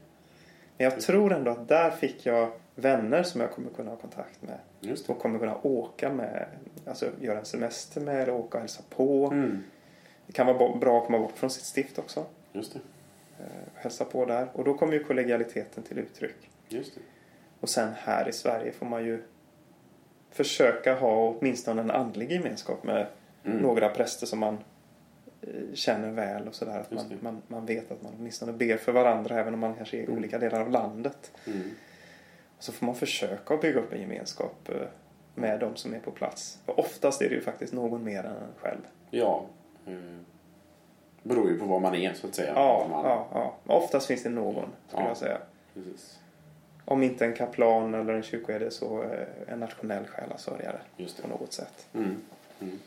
Men jag tror ändå att där fick jag vänner som jag kommer kunna ha kontakt med. Och kommer kunna åka med. Alltså göra en semester med eller åka och hälsa på. Mm. Det kan vara bra att komma bort från sitt stift också. Just det. Eh, hälsa på där. Och då kommer ju kollegialiteten till uttryck. Just det. Och sen här i Sverige får man ju försöka ha åtminstone en andlig gemenskap med Mm. några präster som man eh, känner väl och sådär. Att man, man, man vet att man åtminstone ber för varandra även om man kanske är i Mm. olika delar av landet. Mm. Så får man försöka bygga upp en gemenskap eh, med de som är på plats. För oftast är det ju faktiskt någon mer än en själv. Ja. Eh, beror ju på vad man är så att säga. Ja, man, ja, ja. Oftast finns det någon, skulle Ja. jag säga. Precis. Om inte en kaplan eller en kyrkoherde så eh, en nationell själasörjare Just det. på något sätt. Mm. Mm.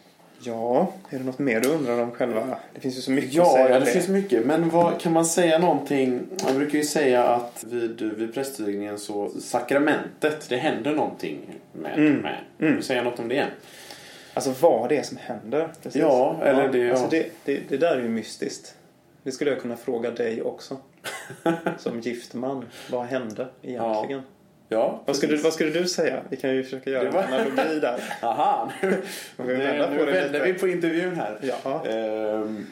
Ja, är det något mer du undrar om själva? Det finns ju så mycket att Ja, säga ja, om det finns mycket. Men vad, kan man säga någonting? Man brukar ju säga att vid, vid prästvigningen så sakramentet, det händer någonting med. Mm. med. Mm. Vill du säga något om det? Alltså vad det är som händer. Precis. Ja, eller det- Alltså ja. det, det, det där är ju mystiskt. Det skulle jag kunna fråga dig också. som gift man. Vad hände egentligen? Ja, Vad, skulle, vad skulle du säga? Vi kan ju försöka göra var- en analogi där. Aha, nu, vänder nu vi på intervjun här. Ja. Ehm,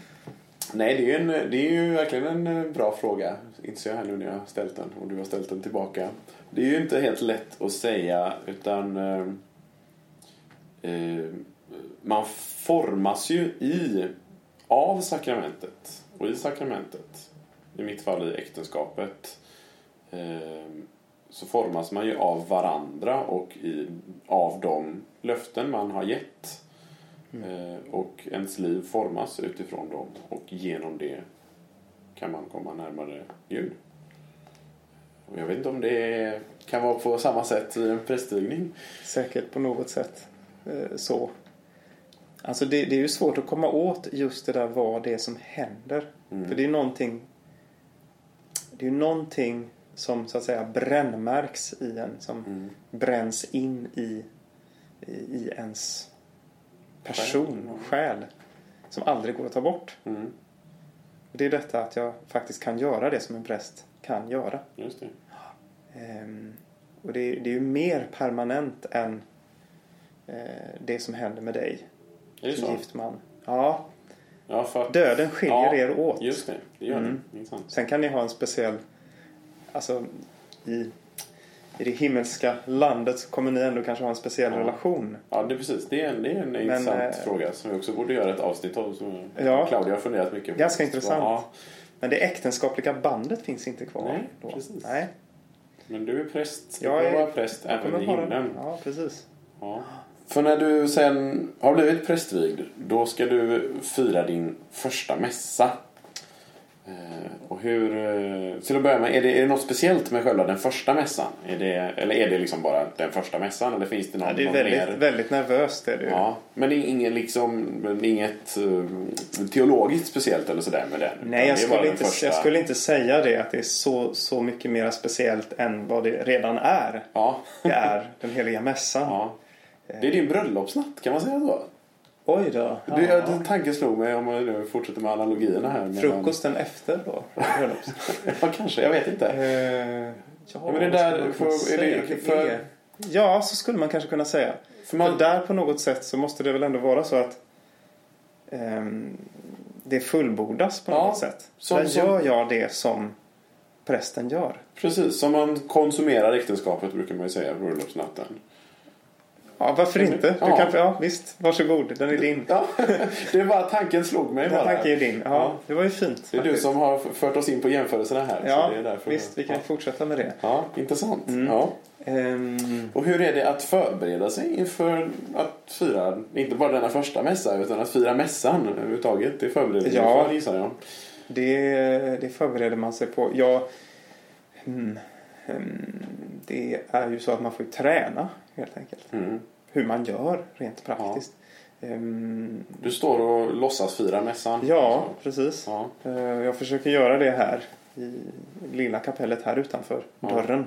nej, det är, en, det är ju verkligen en eh, bra fråga. Inser jag här nu när jag har ställt den och du har ställt den tillbaka. Det är ju inte helt lätt att säga utan eh, man formas ju i av sakramentet och i sakramentet i mitt fall i äktenskapet eh, så formas man ju av varandra och i, av de löften man har gett. Eh, och ens liv formas utifrån dem och genom det kan man komma närmare Gud. Och jag vet inte om det kan vara på samma sätt i en prästvigning. Säkert på något sätt så. Alltså det, det är ju svårt att komma åt just det där vad det är som händer. Mm. För det är ju någonting Det är ju någonting som så att säga brännmärks i en. Som Mm. bränns in i, i, i ens person och själ. Som aldrig går att ta bort. Mm. Det är detta att jag faktiskt kan göra det som en präst kan göra. Just det. Ehm, och det, det är ju mer permanent än eh, det som händer med dig Är det som så? gift man. Ja, Ja, för döden skiljer Ja, er åt. Just det, det gör Mm. det. Intressant. Sen kan ni ha en speciell, alltså i, i det himmelska landet så kommer ni ändå kanske ha en speciell Ja. relation. Ja, det är precis. Det är en, det är en intressant eh, fråga som vi också borde göra ett avsnitt av. Som Ja. Claudia har funderat mycket på. Ganska intressant. Ja, Men det äktenskapliga bandet finns inte kvar. Nej, då. precis. Nej, men du är präst. Du Jag kommer är- vara präst jag även i himlen. Ja, precis. Ja. För när du sen har blivit prästvigd, då ska du fira din första mässa. Eh, och hur, eh, till att börja med, är det, är det något speciellt med själva den första mässan? Är det, eller är det liksom bara den första mässan? Eller finns det någon, Ja, det är väldigt, mer? väldigt nervöst. Är det ju. Ja, men det är ingen, liksom, men inget teologiskt speciellt eller sådär med den? Nej, jag skulle, inte, första- jag skulle inte säga det att det är så, så mycket mer speciellt än vad det redan är. Ja. Det är den heliga mässan. ja. Det är din bröllopsnatt, kan man säga så? Oj då. Det, Ja. det, tanken slog mig om man nu fortsätter med analogierna här. Frukosten efter då? ja, kanske. Jag vet inte. Eh, ja, men det där- för- är det för- Ja, så skulle man kanske kunna säga. För man- För där på något sätt så måste det väl ändå vara så att ehm, det fullbordas på Ja, något sätt. som- där som- gör jag det som prästen gör. Precis, som man konsumerar äktenskapet brukar man ju säga på bröllopsnatten. Ja, varför inte? Du Ja. kan, ja, visst. Varsågod, den är din. Ja, det är bara tanken slog mig Den bara. tanken är din. Ja, Ja. Det var ju fint. Det är du faktiskt. som har fört oss in på jämförelserna här. Ja, så det är visst. Vi kan ja. fortsätta med det. ja, intressant. Mm. Ja. Ehm, Och hur är det att förbereda sig inför att fira, inte bara denna första mässa, utan att fira mässan överhuvudtaget? Det förbereder du Ja. för, gissar jag. Det, det förbereder man sig på. Ja, hmm, det är ju så att man får träna helt enkelt. Mm. Hur man gör rent praktiskt. Ehm, Du står och låtsas fira mässan. ja, precis. Ja. Eh, Jag försöker göra det här i lilla kapellet här utanför Ja. dörren.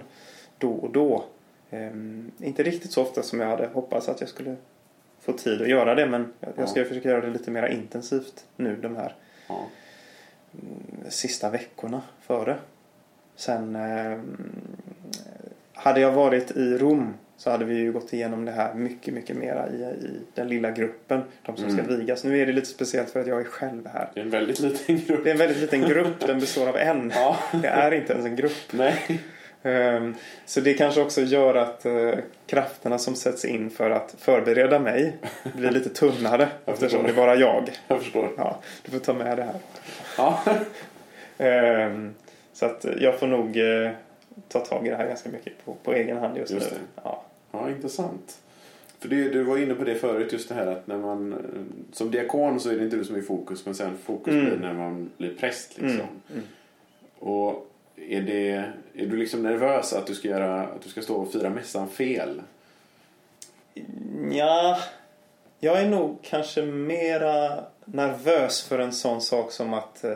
Då och då. Ehm, inte riktigt så ofta som jag hade hoppats att jag skulle få tid att göra det. Men jag- ska Ja. försöka göra det lite mer intensivt nu de här Ja. sista veckorna före. Sen eh, hade jag varit i Rom så hade vi ju gått igenom det här mycket, mycket mera i, i den lilla gruppen. De som ska Mm. vigas. Nu är det lite speciellt för att jag är själv här. Det är en väldigt liten grupp. Det är en väldigt liten grupp. Den består av en. Ja. Det är inte ens en grupp. Nej. Ehm, Så det kanske också gör att eh, krafterna som sätts in för att förbereda mig blir lite tunnare. Eftersom det är bara jag. Jag förstår. Ja, du får ta med det här. Ja. Ehm, Så att jag får nog eh, ta tag i det här ganska mycket på, på egen hand just, Just nu. Ja. Ja, intressant. För det, du var inne på det förut, just det här att när man eh, som diakon så är det inte du som är i fokus men sen fokus Mm. blir när man blir präst liksom. Mm, mm. Och är, det, är du liksom nervös att du ska göra, att du ska stå och fira mässan fel? Ja, jag är nog kanske mera nervös för en sån sak som att, eh,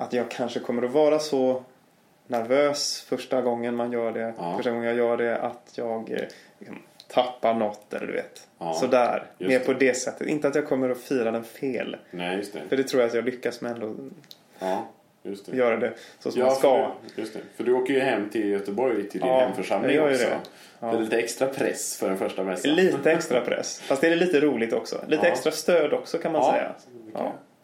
att jag kanske kommer att vara så nervös första gången man gör det. Ja. Första gången jag gör det att jag eh, liksom, tappar något eller du vet. Ja, Sådär, mer det. på det sättet. Inte att jag kommer att fira den fel. Nej, just det. För det tror jag att jag lyckas med ändå Ja, just det. göra det så som Ja, man ska. För du, just det. För du åker ju hem till Göteborg till din Ja, hemförsamling jag gör ju också. det. Det Ja. är lite extra press för den första mässan. Lite extra press. Fast det är lite roligt också. Lite Ja. extra stöd också kan man säga.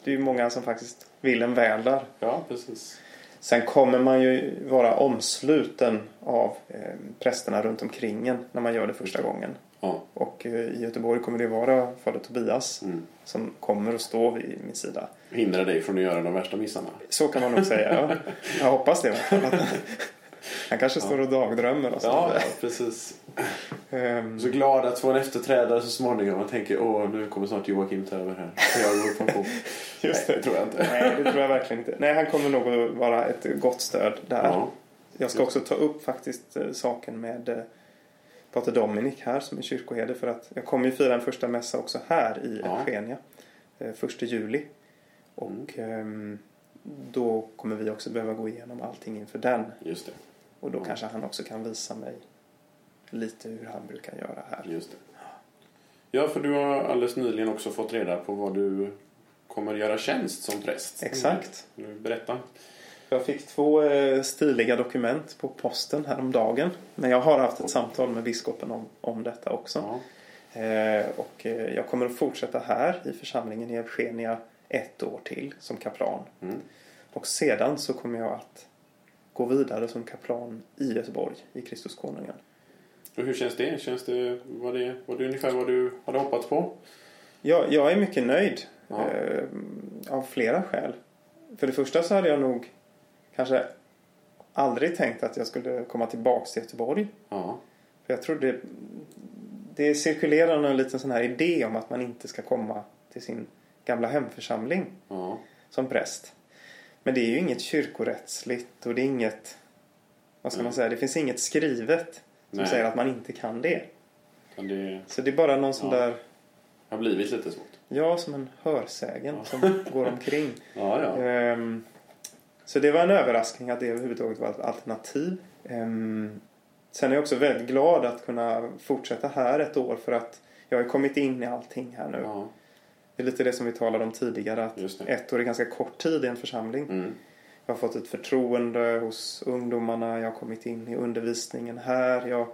Det är ju många som faktiskt vill en väl där. Ja, precis. Sen kommer man ju vara omsluten av eh, prästerna runt omkring en när man gör det första gången. Ja. Och eh, i Göteborg kommer det vara fader Tobias Mm. som kommer att stå vid min sida. Hindrar dig från att göra de värsta missarna. Så kan man nog säga. Ja. Jag hoppas det. Han kanske står och dagdrömmer och Ja, sånt ja, där. precis. Ehm, Så glad att få en efterträdare så småningom. Man tänker, åh, nu kommer snart Joakim ta över här. Så jag går på. Just Nej, det. det tror jag inte. Nej, det tror jag verkligen inte. Nej, han kommer nog att vara ett gott stöd där. Ja, Jag ska också ta upp faktiskt eh, saken med eh, Pater Dominik här som är kyrkoherde för att jag kommer ju fira en första mässa också här i Ja. Eugenia. Eh, första juli. Och ehm, då kommer vi också behöva gå igenom allting inför den. just det. Och då kanske han också kan visa mig lite hur han brukar göra här. Just det. Ja, för du har alldeles nyligen också fått reda på vad du kommer göra tjänst som präst. Exakt. Du berätta? Jag fick två eh, stiliga dokument på posten häromdagen. Men jag har haft ett samtal med biskopen om, om detta också. Ja. Eh, och eh, jag kommer att fortsätta här i församlingen i Eugenia ett år till som kaplan. Mm. Och sedan så kommer jag att gå vidare som kaplan i Göteborg i Kristuskonungen. Och hur känns det? Känns det, var det, var det ungefär vad du hade hoppats på? Jag, jag är mycket nöjd Ja. eh, av flera skäl. För det första så hade jag nog kanske aldrig tänkt att jag skulle komma tillbaks till Göteborg. Ja. För jag trodde det cirkulerar en liten sån här idé om att man inte ska komma till sin gamla hemförsamling Ja. som präst. Men det är ju inget kyrkorättsligt och det är inget, vad ska man säga, det finns inget skrivet som Nej. säger att man inte kan det. Men det Så det är bara någon sån Ja. där, har blivit lite svårt. ja som en hörsägen som går omkring. Ja, ja. Ehm, så det var en överraskning att det överhuvudtaget var ett alternativ. Ehm, sen är jag också väldigt glad att kunna fortsätta här ett år för att jag har kommit in i allting här nu. ja. Det är lite det som vi talade om tidigare att det. ett år är ganska kort tid i en församling. Mm. Jag har fått ett förtroende hos ungdomarna, jag har kommit in i undervisningen här. Jag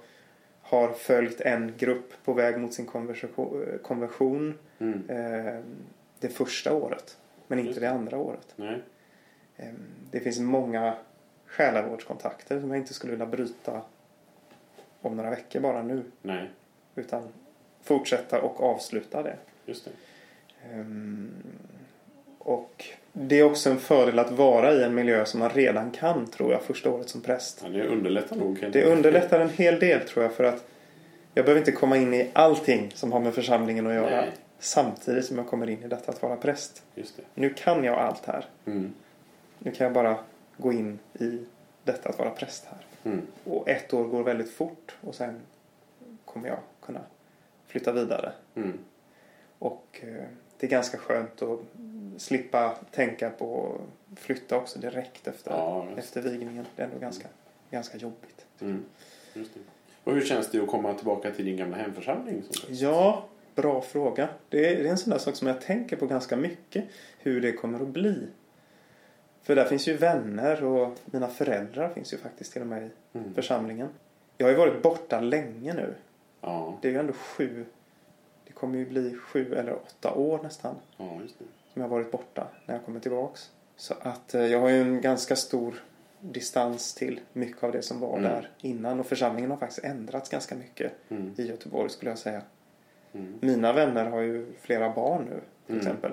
har följt en grupp på väg mot sin konversion Mm. eh, det första året. Men inte Just det andra året. Nej. Eh, det finns många själavårdskontakter som jag inte skulle vilja bryta om några veckor bara nu. Nej. Utan fortsätta och avsluta det. Just det. Ehm, och det är också en fördel att vara i en miljö som man redan kan, tror jag, första året som präst. Ja, det underlättar nog. Det underlättar en hel del, tror jag, för att jag behöver inte komma in i allting som har med församlingen att göra Nej. samtidigt som jag kommer in i detta att vara präst. Nu kan jag allt här. Mm. Nu kan jag bara gå in i detta att vara präst här. Mm. Och ett år går väldigt fort och sen kommer jag kunna flytta vidare. Mm. Och eh, det är ganska skönt att slippa tänka på att flytta också direkt efter, Ja, efter vigningen. Det är ändå ganska, ganska jobbigt. Mm. Och hur känns det att komma tillbaka till din gamla hemförsamling? Ja, bra fråga. Det är, det är en sån där sak som jag tänker på ganska mycket. Hur det kommer att bli. För där finns ju vänner och mina föräldrar finns ju faktiskt till och med i Mm. församlingen. Jag har ju varit borta länge nu. Ja. Det är ju ändå sju, kommer ju bli sju eller åtta år nästan ja, just det. som jag har varit borta när jag kommer tillbaks. Så att eh, jag har ju en ganska stor distans till mycket av det som var Mm. där innan. Och församlingen har faktiskt ändrats ganska mycket Mm. i Göteborg skulle jag säga. Mm. Mina vänner har ju flera barn nu till Mm. exempel.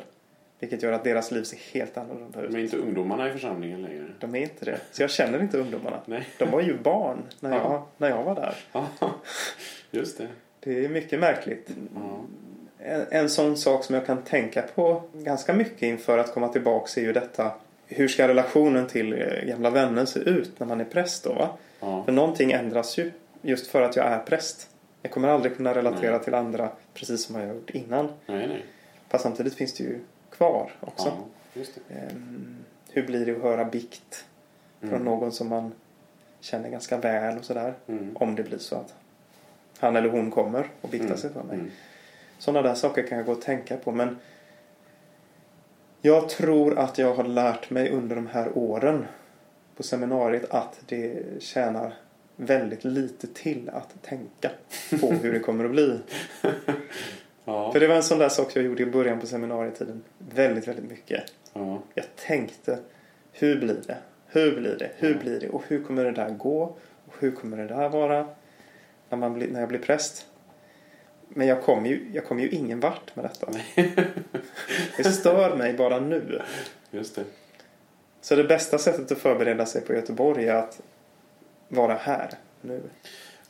Vilket gör att deras liv ser helt annorlunda ut. Men inte ungdomarna i församlingen längre? De är inte det. Så jag känner inte ungdomarna. Nej. De var ju barn när jag, Ja. när jag var där. Ja, just det. Det är mycket märkligt. Ja. En, en sån sak som jag kan tänka på ganska mycket inför att komma tillbaks är ju detta. Hur ska relationen till eh, gamla vänner se ut när man är präst då va? Ja. För någonting ändras ju just för att jag är präst. Jag kommer aldrig kunna relatera Nej. till andra precis som jag har gjort innan. Nej, nej. Fast samtidigt finns det ju kvar också. Ja. Ehm, hur blir det att höra bikt från Mm. någon som man känner ganska väl och sådär. Mm. Om det blir så att han eller hon kommer och biktar Mm. sig för mig. Sådana där saker kan jag gå och tänka på men jag tror att jag har lärt mig under de här åren på seminariet att det tjänar väldigt lite till att tänka på hur det kommer att bli. Ja. För det var en sån där sak jag gjorde i början på seminarietiden. Väldigt, väldigt mycket. Ja. Jag tänkte, hur blir det? Hur blir det? Hur blir det? Och hur kommer det där gå? Och hur kommer det där vara när, man blir, när jag blir präst? Men jag kom ju, jag kom ju ingen vart med detta. det stör mig bara nu. Just det. Så det bästa sättet att förbereda sig på Göteborg är att vara här nu.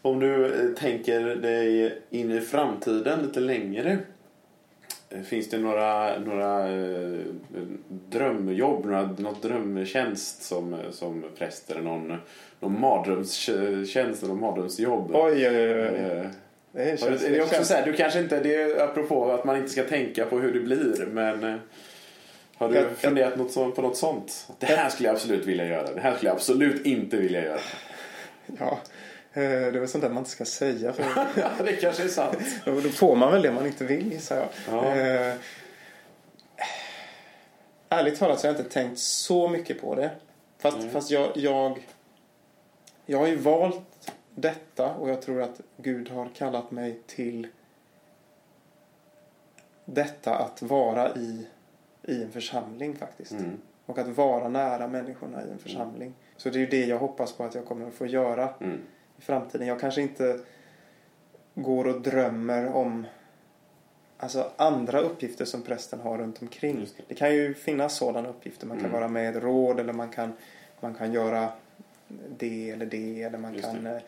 Om du eh, tänker dig in i framtiden lite längre. eh, Finns det några, några eh, drömjobb, några, något drömtjänst som, som präst eller någon, någon mardrömstjänst eller mardrömsjobb? Oj, oj, oj. oj. Det Är det också så här, du kanske inte, det är apropå att man inte ska tänka på hur det blir, men eh, har du Jag- jag- funderat något så, på något sånt? Det här skulle jag absolut vilja göra, det här skulle jag absolut inte vilja göra. Ja, eh, det är väl sånt där man inte ska säga. För det kanske är sant. då får man väl det man inte vill gissar jag. Ja. Eh, ärligt talat så har jag inte tänkt så mycket på det. Fast, fast jag, jag, jag har ju valt detta och jag tror att Gud har kallat mig till detta att vara i, i en församling faktiskt. Mm. Och att vara nära människorna i en församling. Så det är ju det jag hoppas på att jag kommer att få göra Mm. i framtiden. Jag kanske inte går och drömmer om alltså andra uppgifter som prästen har runt omkring. Det. Det. kan ju finnas sådana uppgifter. Man kan Mm. vara med i ett råd eller man kan, man kan göra det eller det eller man Just kan... det.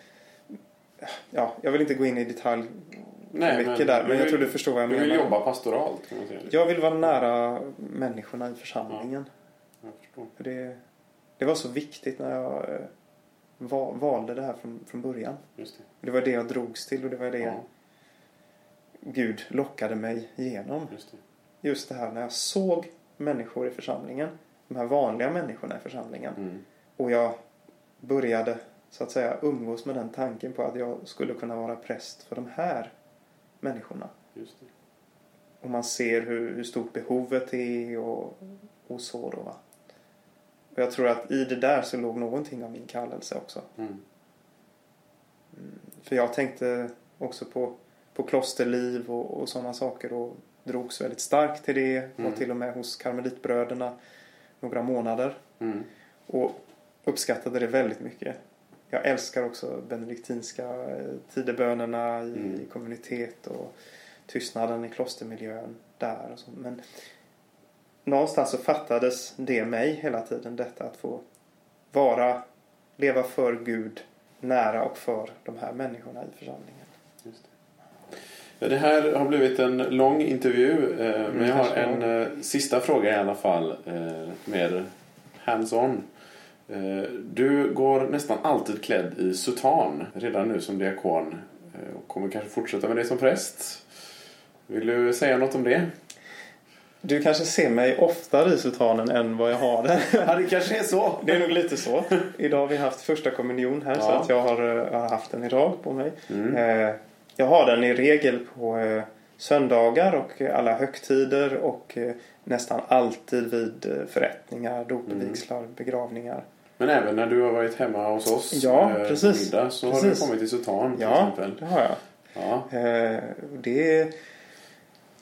Ja, jag vill inte gå in i detalj för mycket där. Men du jag tror du förstår vad jag Du menar. vill jobba pastoralt kan man säga. Jag vill vara nära människorna i församlingen. Jag förstår. För det, det var så viktigt när jag eh, va, valde det här från, från början. Just det. Det var det jag drogs till och det var det Ja, Gud lockade mig igenom. just det. Just det här när jag såg människor i församlingen. De här vanliga människorna i församlingen. Mm. Och jag började så att säga umgås med den tanken på att jag skulle kunna vara präst för de här människorna. Just det. Och man ser hur, hur stort behovet är och, och så då va. Och jag tror att i det där så låg någonting av min kallelse också. Mm. För jag tänkte också på, på klosterliv och, och sådana saker och drogs väldigt starkt till det. Var Mm. till och med hos karmelitbröderna några månader. Mm. Och uppskattade det väldigt mycket. Jag älskar också benediktinska eh, tidebönerna i, Mm. kommunitet och tystnaden i klostermiljön där och så. Men någonstans så fattades det mig hela tiden detta att få vara, leva för Gud nära och för de här människorna i församlingen. Just det. Ja, det här har blivit en lång intervju. Eh, men jag har en eh, sista fråga i alla fall. Eh, mer hands-on. Eh, du går nästan alltid klädd i sutan redan nu som diakon. Eh, och kommer kanske fortsätta med det som präst. Vill du säga något om det? Du kanske ser mig oftare i sutanen än vad jag har den. Ja, det kanske är så. Det är nog lite så. Idag har vi haft första kommunion här så Ja. att jag har, eh, jag har haft den idag på mig. Mm. Eh, Jag har den i regel på eh, söndagar och eh, alla högtider och eh, nästan alltid vid eh, förrättningar, dop, Mm. begravningar. Men även när du har varit hemma hos oss Ja, eh, precis. middag så har du Precis. kommit i sutan till Ja, exempel. det har jag. Ja. Eh, Det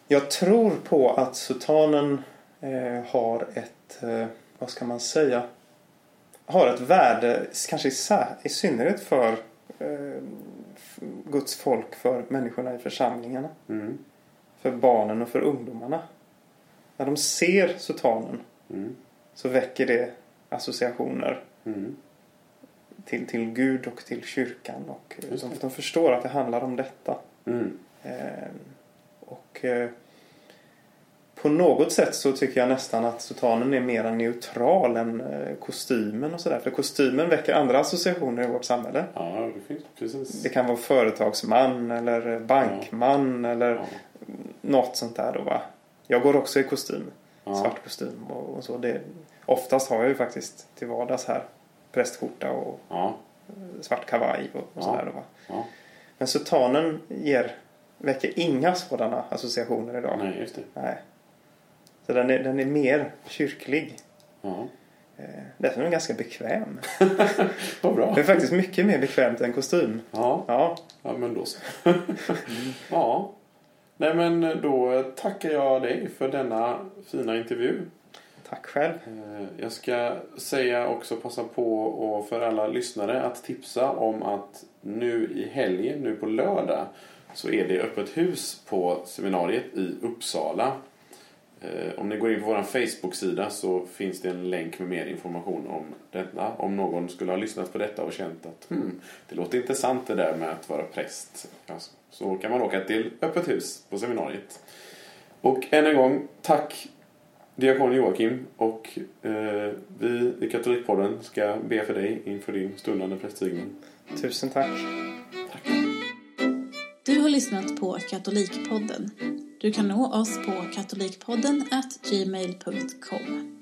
jag tror på att sutanen eh, har ett, eh, vad ska man säga, har ett värde, kanske i, i synnerhet för Guds folk, för människorna i församlingarna, Mm. för barnen och för ungdomarna. När de ser sutanen Mm. så väcker det associationer Mm. till, till Gud och till kyrkan och eh, de, de förstår att det handlar om detta. Eh, och eh, på något sätt så tycker jag nästan att sutanen är mer neutral än eh, kostymen och sådär. För kostymen väcker andra associationer i vårt samhälle. Ja, det finns precis. Det kan vara företagsman eller bankman eller Ja. något sånt där då va. Jag går också i kostym. Ja. Svart kostym och, och så. Det, oftast har jag ju faktiskt till vardags här prästskjorta och Ja. svart kavaj och, och Ja. sådär. Ja. Men sutanen ger, väcker inga sådana associationer idag. Nej, just det. Nej. Så den är, den är mer kyrklig. Ja. Eh, Dessutom är den ganska bekväm. Vad bra. Det är faktiskt mycket mer bekvämt än kostym. Ja, Ja, ja men då så. ja. Nej men då tackar jag dig för denna fina intervju. tack själv. Eh, Jag ska säga också passa på och för alla lyssnare att tipsa om att nu i helgen, nu på lördag, så är det öppet hus på seminariet i Uppsala. Eh, Om ni går in på vår Facebook-sida så finns det en länk med mer information om detta. Om någon skulle ha lyssnat på detta och känt att hmm, det låter intressant det där med att vara präst. Så- kan man åka till öppet hus på seminariet. Och än en gång, tack Diakon Joakim och eh, vi i Katolikpodden ska be för dig inför din stundande prästvigning. Tusen tack. Du har lyssnat på Katolikpodden. Du kan nå oss på katolikpodden gmail.com.